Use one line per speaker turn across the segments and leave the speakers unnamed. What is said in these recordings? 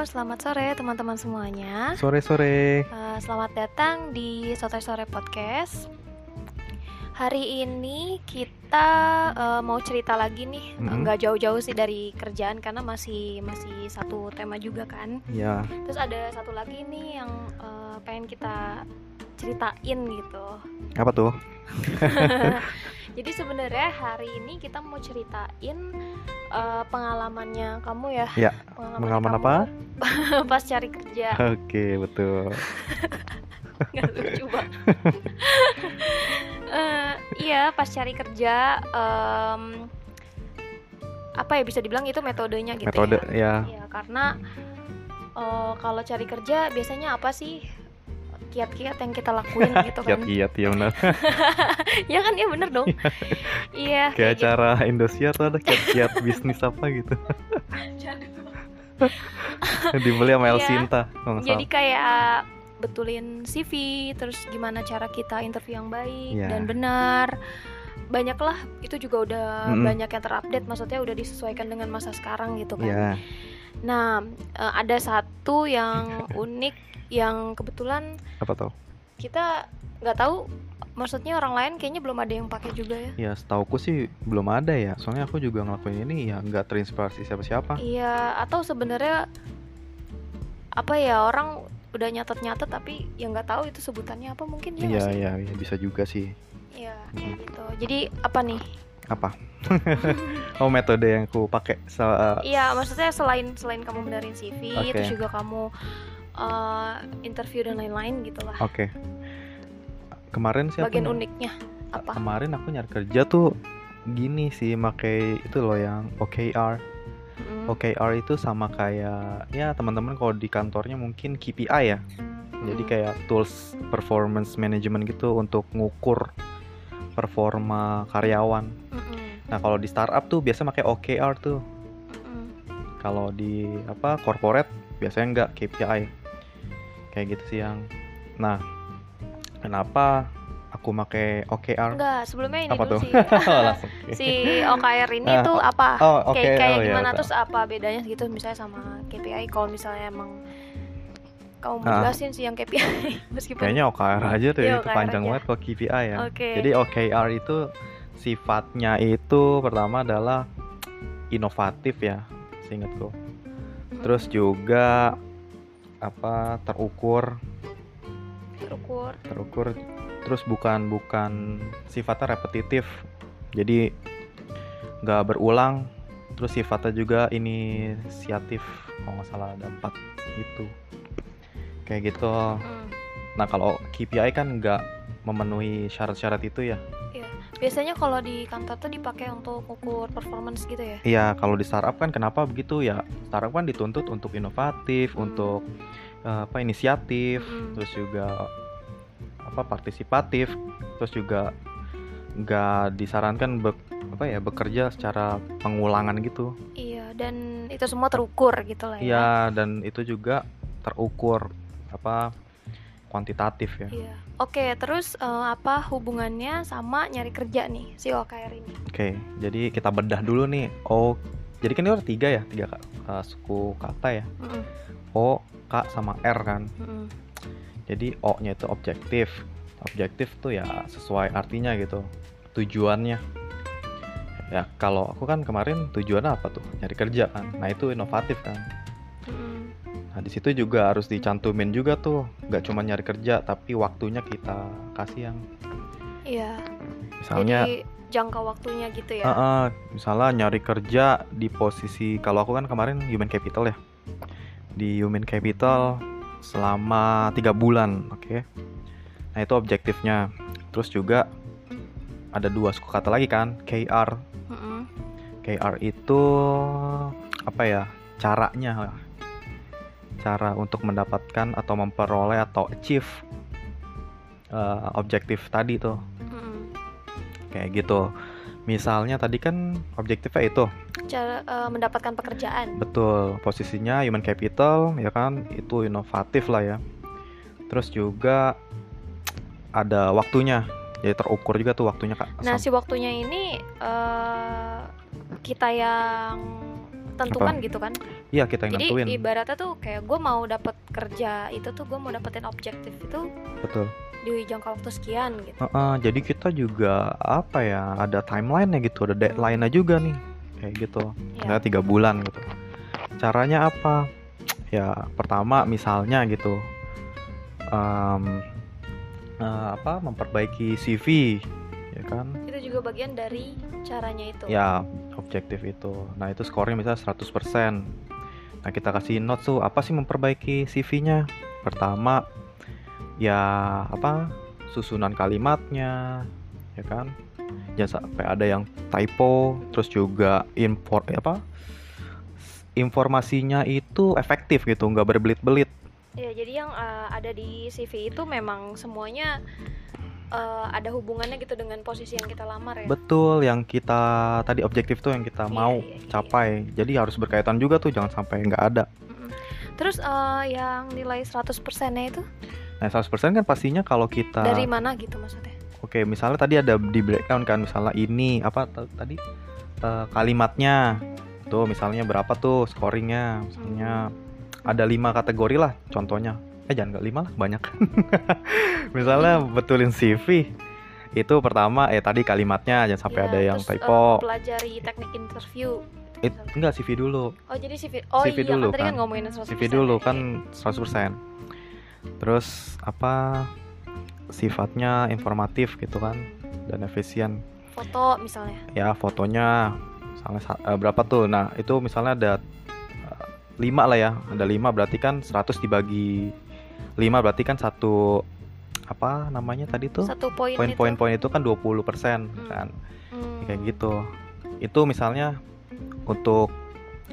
selamat sore teman-teman semuanya.
Sore-sore.
Uh, selamat datang di Sotoy Sore Podcast. Hari ini kita uh, mau cerita lagi nih,
Mm-mm.
nggak jauh-jauh sih dari kerjaan karena masih masih satu tema juga kan.
Ya,
Terus ada satu lagi nih yang uh, pengen kita ceritain gitu.
apa tuh?
Jadi sebenarnya hari ini kita mau ceritain uh, pengalamannya kamu ya.
Ya, pengalaman
kamu
apa?
pas cari kerja.
Oke, betul.
nggak lucu banget Eh, iya pas cari kerja em, apa ya bisa dibilang itu metodenya gitu
Metode
ya
ya.
Iya, karena eh, kalau cari kerja biasanya apa sih kiat-kiat yang kita lakuin gitu kan
Kiat-kiat ya benar.
ya kan ya bener dong iya
Kayak
gitu.
acara Indosiar tuh ada kiat-kiat bisnis apa gitu. Dibeli sama
Iya.
El Sinta. kalau nggak
jadi kayak betulin CV terus gimana cara kita interview yang baik
Iya.
dan benar banyaklah itu juga udah
Mm-mm.
banyak yang terupdate maksudnya udah disesuaikan dengan masa sekarang gitu kan
Ya,
nah eh, ada satu yang unik yang kebetulan
apa tuh?
kita nggak tahu maksudnya orang lain kayaknya belum ada yang pakai juga ya
Ya, setauku sih belum ada ya. Soalnya aku juga ngelakuin ini ya nggak terinspirasi siapa-siapa.
iya atau sebenarnya apa ya orang udah nyatet-nyatet tapi ya nggak tahu itu sebutannya apa mungkin ya
Iya, iya, iya, bisa juga sih.
Iya, kayak gitu. Jadi apa nih?
Apa? oh, metode yang aku pakai.
Iya, maksudnya selain selain kamu benerin CV,
Oke.
terus juga kamu uh, interview dan lain-lain gitu lah.
Oke. Kemarin sih aku
Bagian
ny-
uniknya apa?
Kemarin aku nyari kerja tuh gini sih, pakai itu loh yang OKR.
Mm,
OKR itu sama kayak ya teman-teman kalau di kantornya mungkin KPI ya. Jadi
mm,
kayak tools performance management gitu untuk ngukur performa karyawan.
mm-mm,
Nah, kalau di startup tuh biasa pakai OKR tuh. Kalau di apa corporate biasanya enggak KPI. Kayak gitu sih yang. Nah, kenapa aku pakai OKR?
Enggak, sebelumnya ini
Apa
dulu
tuh?
sih.
Langsung.
si OKR ini
Ah,
tuh apa?
Oh, oke.
kayak kayak
oh, ya,
gimana
betul.
terus apa bedanya gitu misalnya sama KPI kalau misalnya emang kamu mau
Ah.
jelasin sih yang KPI meskipun
Kayaknya OKR aja tuh
Iya,
ya, itu
OKR
panjang
aja.
banget kalau KPI ya.
Oke.
Jadi OKR itu sifatnya itu pertama adalah inovatif ya, seingatku.
Mm,
Terus juga apa terukur,
terukur.
terukur. Terus bukan bukan sifatnya repetitif. Jadi nggak berulang. Terus sifatnya juga inisiatif. Kalau nggak salah ada empat itu. Kayak gitu.
Mm.
Nah kalau KPI kan nggak memenuhi syarat-syarat itu ya.
Biasanya kalau di kantor tuh dipakai untuk ukur performance gitu ya.
Iya, kalau di startup kan kenapa begitu ya? Startup kan dituntut untuk inovatif,
Hmm.
untuk eh, apa inisiatif,
Mm-mm.
terus juga apa partisipatif, terus juga nggak disarankan be- apa ya bekerja secara pengulangan gitu.
Iya, dan itu semua terukur gitu lah ya.
Iya, dan itu juga terukur apa kuantitatif ya.
Iya. Oke, terus eh, apa hubungannya sama nyari kerja nih si OKR ini?
Oke, jadi kita bedah dulu nih. Oh, jadi kan itu ada tiga ya, tiga eh, suku kata ya.
Mm-mm,
O, K, sama R kan.
mm-mm,
Jadi O-nya itu objektif. Objektif tuh ya sesuai artinya gitu. Tujuannya. Ya kalau aku kan kemarin tujuannya apa tuh? Nyari kerja kan. Nah itu inovatif kan. Nah di situ juga harus dicantumin juga tuh. Nggak cuma nyari kerja, tapi waktunya kita kasih yang
Iya.
misalnya.
Jadi jangka waktunya gitu ya.
"Ah, ah, misalnya nyari kerja di posisi kalau aku kan kemarin human capital ya. Di human capital selama tiga bulan, oke. Nah itu objektifnya. Terus juga ada dua suku kata lagi kan, KR.
Mm-mm.
KR itu apa ya? Caranya lah. Cara untuk mendapatkan atau memperoleh atau achieve eh, objektif tadi tuh
Mm-mm.
kayak gitu. Misalnya tadi kan objektifnya itu
Cara eh, mendapatkan pekerjaan.
betul posisinya human capital ya kan itu inovatif lah ya. Terus juga ada waktunya jadi terukur juga tuh waktunya kak.
Nah, si waktunya ini eh kita yang tentukan
Apa?
gitu kan?
Iya kita yang
jadi
nentuin.
ibaratnya tuh kayak gue mau dapet kerja itu tuh gue mau dapetin objektif itu
betul.
di jangka waktu sekian gitu.
Heeh, jadi kita juga apa ya ada timeline nya gitu ada deadline nya juga nih kayak gitu. Misalnya tiga bulan gitu. Caranya apa? Ya pertama misalnya gitu em, eh, apa memperbaiki CV ya kan?
Itu juga bagian dari caranya itu.
Ya objektif itu. Nah itu skornya misalnya 100% nah kita kasih notes tuh apa sih memperbaiki CV-nya pertama ya apa susunan kalimatnya ya kan? Jangan sampai ada yang typo terus juga import apa informasinya itu efektif gitu nggak berbelit-belit.
Ya jadi yang uh, ada di CV itu memang semuanya uh, ada hubungannya gitu dengan posisi yang kita lamar ya?
Betul yang kita tadi objektif tuh yang kita
Iya,
mau
iya, iya.
capai. Jadi harus berkaitan juga tuh jangan sampai nggak ada.
Terus uh, yang nilai 100% nya itu?
Nah 100% kan pastinya kalau kita
dari mana gitu maksudnya?
Oke, misalnya tadi ada di breakdown kan, misalnya ini apa tadi eh, kalimatnya. Tuh misalnya berapa tuh scoringnya, misalnya ada lima kategori lah, contohnya. Eh jangan nggak lima lah, banyak. misalnya betulin CV itu pertama eh tadi kalimatnya jangan sampai
Iya,
ada yang
terus, uh,
typo.
pelajari teknik interview
It, enggak CV dulu,
oh jadi CV oh
CV
iya
dulu
kan tadi kan
kan.
ngomongin 100%
CV dulu
ya.
kan 100%. Terus apa sifatnya informatif gitu kan dan efisien.
foto misalnya
ya fotonya misalnya sa- eh, berapa tuh nah itu misalnya ada eh, lima lah ya ada lima berarti kan 100 dibagi lima berarti kan satu apa namanya tadi tuh?
Satu poin
poin-poin
itu.
poin itu kan 20%
Hmm.
kan.
Hmm.
kayak gitu. Itu misalnya untuk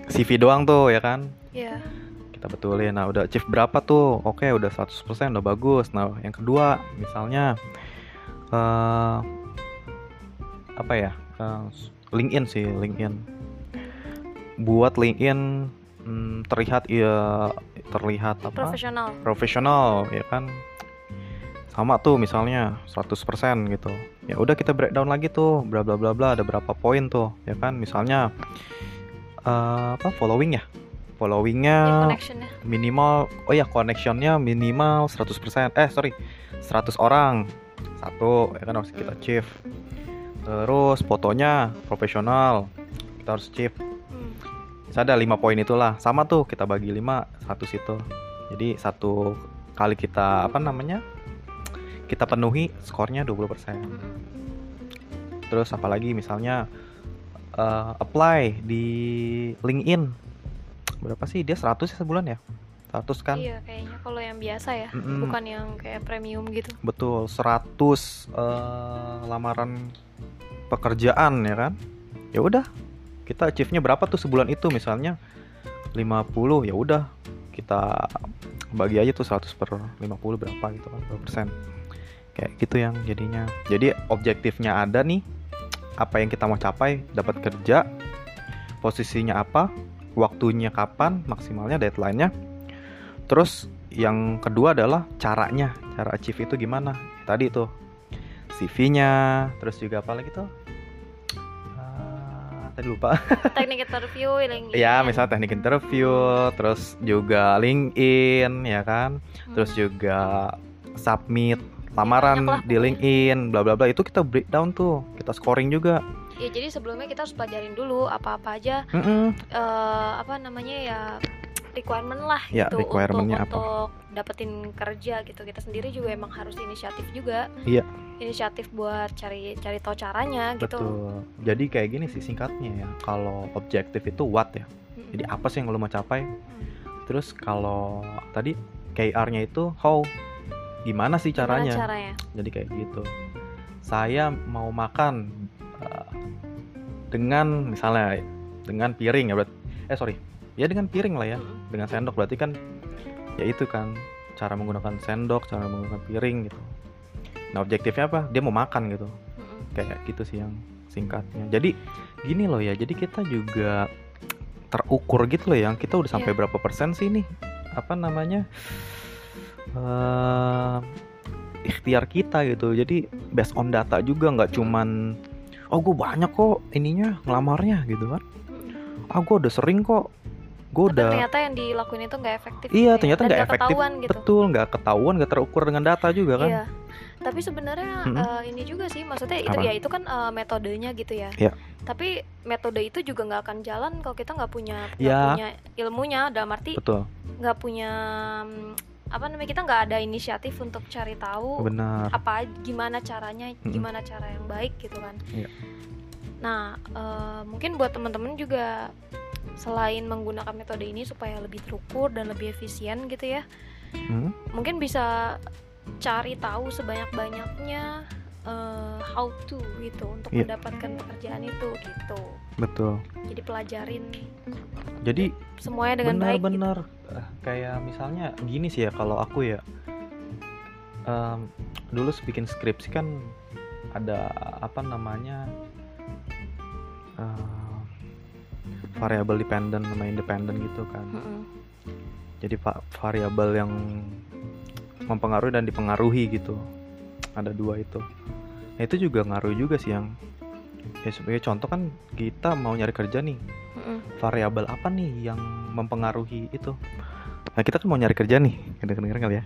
CV doang tuh ya kan?
Iya.
kita betulin. Nah udah achieve berapa tuh? Oke udah 100% udah bagus. Nah yang kedua misalnya eh apa ya? Eh, LinkedIn sih LinkedIn. Buat LinkedIn mm, terlihat ya terlihat apa?
Profesional.
Profesional ya kan? Sama tuh misalnya 100% gitu. Ya udah kita breakdown lagi tuh bla bla bla bla ada berapa poin tuh ya kan? Misalnya eh, apa following ya? Followingnya
ya, connectionnya.
minimal oh ya connectionnya minimal 100% eh sorry 100 orang. Satu ya kan harus kita achieve terus fotonya profesional kita harus achieve
Hmm.
Misalnya ada lima poin itulah. Sama tuh kita bagi lima satu situ. Jadi satu kali kita apa namanya kita penuhi skornya 20%
Mm-mm.
terus apalagi misalnya eh, apply di LinkedIn. Berapa sih? Dia 100 ya sebulan ya? 100 kan?
Iya kayaknya kalau yang biasa ya.
Mm-mm.
bukan yang kayak premium gitu.
Betul 100 eh, lamaran pekerjaan ya kan? Ya udah kita achieve-nya berapa tuh sebulan itu? Misalnya 50 ya udah. Kita bagi aja tuh 100 per 50 berapa gitu kan persen. Kayak gitu yang jadinya. Jadi objektifnya ada nih apa yang kita mau capai dapat kerja posisinya apa waktunya kapan maksimalnya deadline-nya. Terus yang kedua adalah caranya. Cara achieve itu gimana? Tadi tuh CV-nya terus juga apa lagi tuh tadi lupa.
Teknik interview yang
ya misalnya teknik interview terus juga LinkedIn ya kan? Terus juga submit lamaran
banyak lah
di. LinkedIn bla bla bla. Itu kita breakdown tuh kita scoring juga.
Ya jadi sebelumnya kita harus pelajarin dulu apa-apa aja
Mm-mm.
eh, apa namanya ya requirement lah
Ya,
gitu
requirement-nya
untuk,
apa.
untuk dapetin kerja gitu. Kita sendiri juga emang harus inisiatif juga.
Iya.
inisiatif buat cari cari tahu caranya gitu.
Betul. Jadi kayak gini sih singkatnya ya. Kalau objektif itu what ya? Jadi apa sih yang lo mau capai?
Hmm.
terus kalau tadi KR-nya itu how? Gimana sih
Gimana
caranya?
caranya?
Jadi kayak gitu. Saya mau makan uh, dengan misalnya dengan piring ya berarti. Eh sorry ya dengan piring lah ya
Mm-mm.
dengan sendok berarti kan ya itu kan cara menggunakan sendok cara menggunakan piring gitu nah objektifnya apa dia mau makan gitu
Mm-mm.
kayak gitu sih yang singkatnya jadi gini loh ya jadi kita juga terukur gitu loh yang kita udah sampai
Iya.
berapa persen sih nih apa namanya eh ikhtiar kita gitu jadi based on data juga nggak cuman oh gue banyak kok ininya ngelamarnya gitu kan
Mm-mm.
ah gue udah sering kok gue
Tapi ternyata yang dilakuin itu nggak efektif.
iya
gitu ya.
ternyata nggak efektif
ketahuan gitu.
betul nggak ketahuan nggak terukur dengan data juga kan
Iya. Tapi sebenarnya
Mm-mm.
eh, ini juga sih, maksudnya itu
Apa?
ya itu kan eh, metodenya gitu ya.
Iya.
Tapi metode itu juga nggak akan jalan kalau kita nggak punya nggak
Iya.
punya ilmunya. Dalam arti nggak punya mm, apa namanya kita nggak ada inisiatif untuk cari tahu
benar
apa gimana caranya,
Mm-mm.
gimana cara yang baik gitu kan.
Iya.
Nah eh, mungkin buat teman-teman juga selain menggunakan metode ini supaya lebih terukur dan lebih efisien gitu ya
Hmm,
mungkin bisa cari tahu sebanyak-banyaknya eh, how to gitu untuk
Iya.
mendapatkan pekerjaan itu gitu.
betul
Jadi pelajarin
jadi
semuanya dengan baik. gitu.
benar-benar eh, kayak misalnya gini sih ya kalau aku ya em, dulu bikin skripsi kan ada apa namanya eh, variable dependent sama independent gitu kan.
Mm-mm.
jadi va- variabel yang mempengaruhi dan dipengaruhi gitu. Ada dua itu. Nah, itu juga ngaruh juga sih yang. Ya sebagai contoh kan kita mau nyari kerja nih.
Mm-mm.
variabel apa nih yang mempengaruhi itu? Nah kita kan mau nyari kerja nih. Kedengeran kali ya?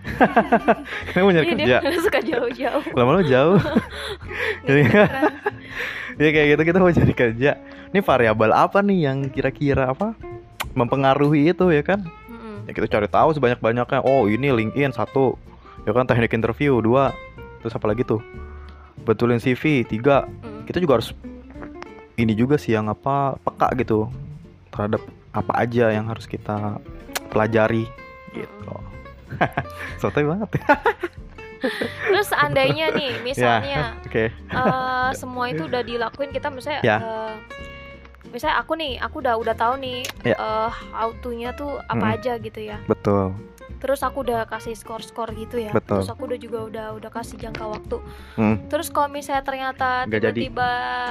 Kita mau nyari
Iya,
kerja.
dia suka jauh-jauh.
lama-lama jauh. Jadi ya kayak gitu kita mau cari kerja ini variabel apa nih yang kira-kira apa mempengaruhi itu ya kan?
Mm-mm.
ya kita cari tahu sebanyak-banyaknya. Oh ini LinkedIn satu ya kan? Teknik interview dua terus apa lagi tuh? Betulin CV tiga.
Mm-mm.
kita juga harus ini juga sih yang apa peka gitu terhadap apa aja yang harus kita pelajari. Gitu. Sotoy banget.
Terus seandainya nih, misalnya
oke.
eh, semua itu udah dilakuin kita misalnya
Ya.
eh, misalnya aku nih aku udah udah tahu nih
Ya.
eh, how to-nya tuh apa
Mm-mm.
aja gitu ya
betul
terus aku udah kasih skor-skor gitu ya
Betul.
terus aku udah juga udah udah kasih jangka waktu
Hmm.
terus kalau misalnya ternyata tiba-tiba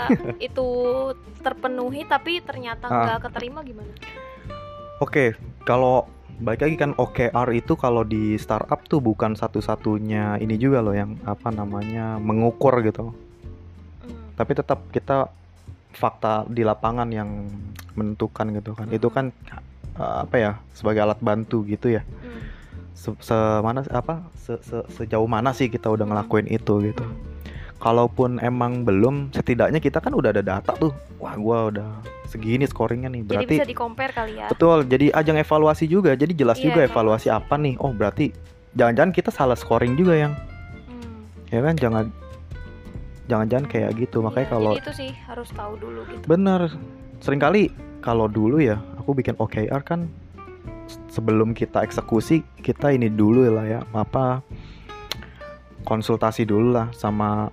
itu terpenuhi tapi ternyata
Ah.
nggak keterima gimana
Oke, kalau balik lagi kan OKR itu kalau di startup tuh bukan satu-satunya ini juga loh yang apa namanya mengukur gitu.
Hmm.
Tapi tetap kita fakta di lapangan yang menentukan gitu kan. Itu kan eh, apa ya sebagai alat bantu gitu ya.
Hmm.
Se, se- mana apa se- se- sejauh mana sih kita udah
Hmm.
ngelakuin itu gitu.
Hmm.
Kalaupun emang belum, setidaknya kita kan udah ada data tuh. Wah, gua udah segini scoringnya nih.
jadi
Berarti
bisa di compare kali ya
Betul, jadi ajang evaluasi juga. Jadi jelas
Iya,
juga evaluasi apa nih. Oh, berarti jangan-jangan kita salah scoring juga yang
Hmm.
ya kan jangan jangan-jangan kayak gitu. Makanya
Iya,
kalau
jadi itu sih harus tahu dulu gitu.
Bener. Seringkali kalau dulu ya aku bikin OKR kan sebelum kita eksekusi kita ini dulu lah ya apa konsultasi dulu lah sama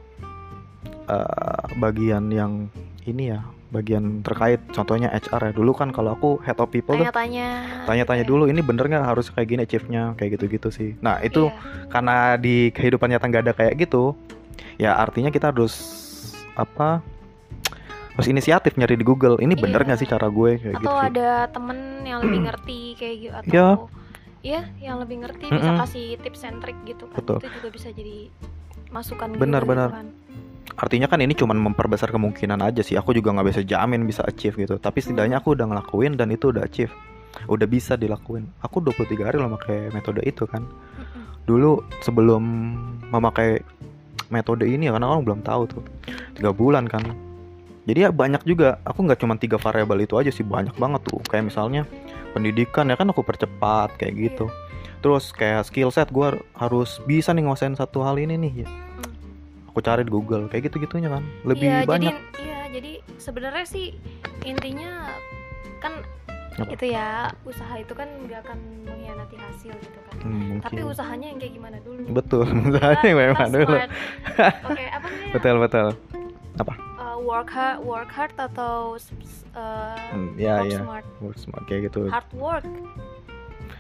eh, bagian yang ini ya bagian terkait. Contohnya HR ya. Dulu kan kalau aku head of people
tanya-tanya.
tanya-tanya dulu ini bener nggak harus kayak gini achieve-nya? Kayak gitu-gitu sih. Nah itu
Iya.
karena di kehidupan nyata nggak ada kayak gitu ya artinya kita harus apa harus inisiatif nyari di Google ini bener
Iya.
nggak sih cara gue kayak
atau
gitu sih
ada temen yang lebih ngerti kayak gitu atau
Iya.
Iya, yang lebih ngerti bisa
Mm-mm.
kasih tips and trick gitu kan
Betul.
itu juga bisa jadi masukan
Benar,
juga
benar.
gitu kan.
artinya kan ini cuma memperbesar kemungkinan aja sih aku juga nggak bisa jamin bisa achieve gitu tapi setidaknya aku udah ngelakuin dan itu udah achieve udah bisa dilakuin aku 23 hari loh pakai metode itu kan dulu sebelum memakai metode ini ya karena orang belum tahu tuh. Tiga bulan kan. Jadi ya banyak juga aku nggak cuma tiga variabel itu aja sih banyak banget tuh. Kayak misalnya pendidikan ya kan aku percepat kayak gitu. Terus kayak skill set gue harus bisa nih nguasain satu hal ini nih ya. aku cari di Google kayak gitu gitunya kan. Lebih
Iya,
banyak.
jadi iya, jadi sebenarnya sih intinya kan
Apa?
itu ya usaha itu kan nggak akan mengkhianati hasil gitu kan.
Hmm,
Tapi usahanya yang kayak gimana dulu?
betul usahanya
kita
memang dulu.
Oke, apa
betul betul
Uh, work hard, work hard atau uh,
Hmm, ya
work
ya
smart?
Work smart kayak gitu
Hard work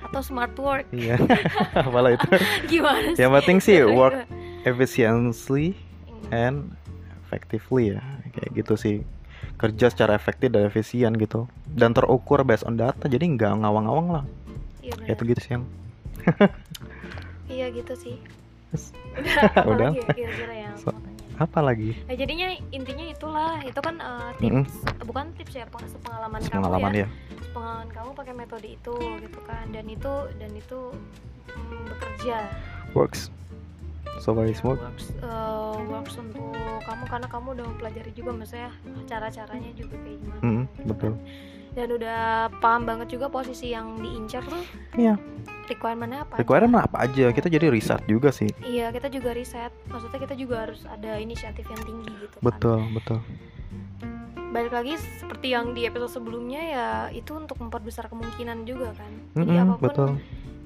atau smart work?
iya apalah itu
Gimana sih?
yang penting sih work efficiently
Hmm.
and effectively ya kayak gitu sih kerja secara efektif dan efisien gitu dan terukur based on data jadi nggak ngawang-ngawang lah
Iya,
kayak itu gitu sih yang
Iya gitu sih. Udah,
Udah.
lagi ya kira-kira yang
So-? Apa lagi?
Nah, jadinya intinya itulah, itu kan
Mm-mm.
tips, bukan tips ya, peng- sepengalaman
Pengalaman
kamu ya,
ya.
sepengalaman kamu pakai metode itu gitu kan, dan itu dan itu mm, bekerja,
Works.
Ya,
smooth.
works, eh, works untuk kamu karena kamu udah mempelajari juga maksudnya cara-caranya juga kayak gimana. Gitu
betul.
Dan udah paham banget juga posisi yang diincar tuh
Iya.
requirement-nya apa. aja.
Requirement apa aja? Kita jadi riset juga sih.
Iya, kita juga riset. Maksudnya kita juga harus ada inisiatif yang tinggi gitu kan.
Betul, betul.
balik lagi seperti yang di episode sebelumnya ya itu untuk memperbesar kemungkinan juga kan jadi
Mm-mm,
apa pun
betul,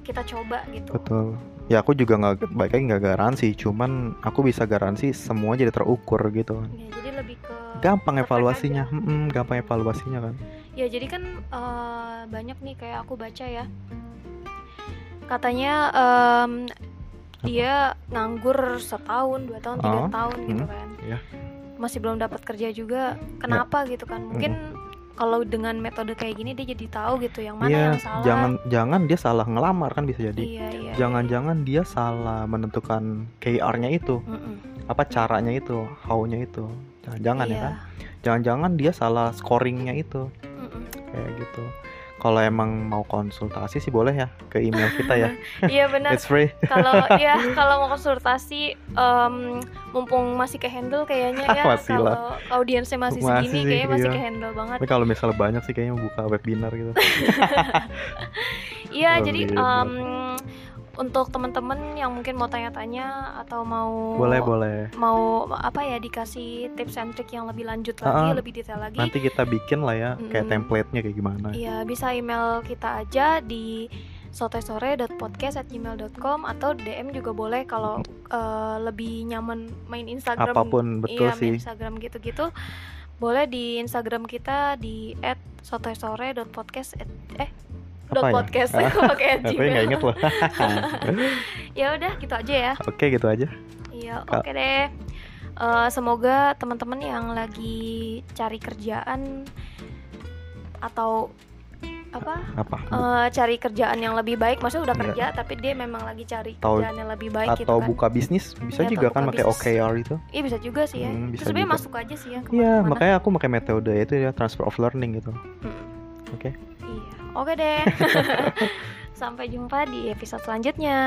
kita coba gitu
betul. Ya aku juga nggak, baik lagi nggak garansi. Cuman aku bisa garansi semua jadi terukur gitu. Kan.
ya, jadi lebih ke
Gampang evaluasinya, gampang evaluasinya kan.
ya jadi kan eh, banyak nih kayak aku baca ya. Katanya em, dia nganggur setahun dua tahun tiga
Oh,
tahun gitu
hmm,
kan.
Iya.
masih belum dapat kerja juga. Kenapa gitu kan? Mungkin kalau dengan metode kayak gini dia jadi tahu gitu yang mana
Iya,
yang salah
jangan jangan dia salah ngelamar kan bisa jadi.
iya iya
Jangan-jangan dia salah menentukan KR-nya itu,
Mm-mm.
apa caranya itu, how-nya itu. Nah, jangan ya
Iya.
kan? Jangan-jangan dia salah scoringnya itu,
Mm-mm.
kayak gitu. Kalau emang mau konsultasi sih boleh ya ke email kita ya.
iya benar
It's free.
kalau ya kalau mau konsultasi em, mumpung masih ke handle kayaknya ya
Masih lah.
kalau audiensnya masih,
Masih
segini
sih,
kayaknya masih
iya.
ke handle banget
Tapi kalau misalnya banyak sih kayaknya buka webinar gitu.
iya jadi
gitu.
Untuk teman-teman yang mungkin mau tanya-tanya atau mau
Boleh, boleh.
mau apa ya dikasih tips and trick yang lebih lanjut lagi
Ah,
lebih detail lagi
Nanti kita bikin lah ya kayak template-nya kayak gimana.
Iya, bisa email kita aja di sotesore.podcast@gmail.com atau DM juga boleh kalau eh, lebih nyaman main Instagram.
Apa pun betul
iya,
sih.
main Instagram gitu-gitu. Boleh di Instagram kita di @sotesore.podcast eh? Podcast
Ah,
pakai at
Tapi nggak
Gmail.
inget loh.
ya udah gitu aja ya.
Oke gitu aja.
Iya,
Kak.
oke deh. Eh, semoga teman-teman yang lagi cari kerjaan atau apa
Apa?
eh, cari kerjaan yang lebih baik maksudnya udah
Iya.
kerja tapi dia memang lagi cari
Atau-
kerjaan yang lebih baik gitu
Atau
kan
buka bisnis bisa
Iya,
juga kan pakai. OKR itu.
iya bisa juga sih ya
Hmm, bisa
sebenarnya masuk aja sih ya
Iya, makanya aku pakai metode itu ya transfer of learning gitu.
Mm,
Oke.
iya oke deh sampai jumpa di episode selanjutnya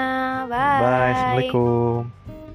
Bye. Assalamualaikum.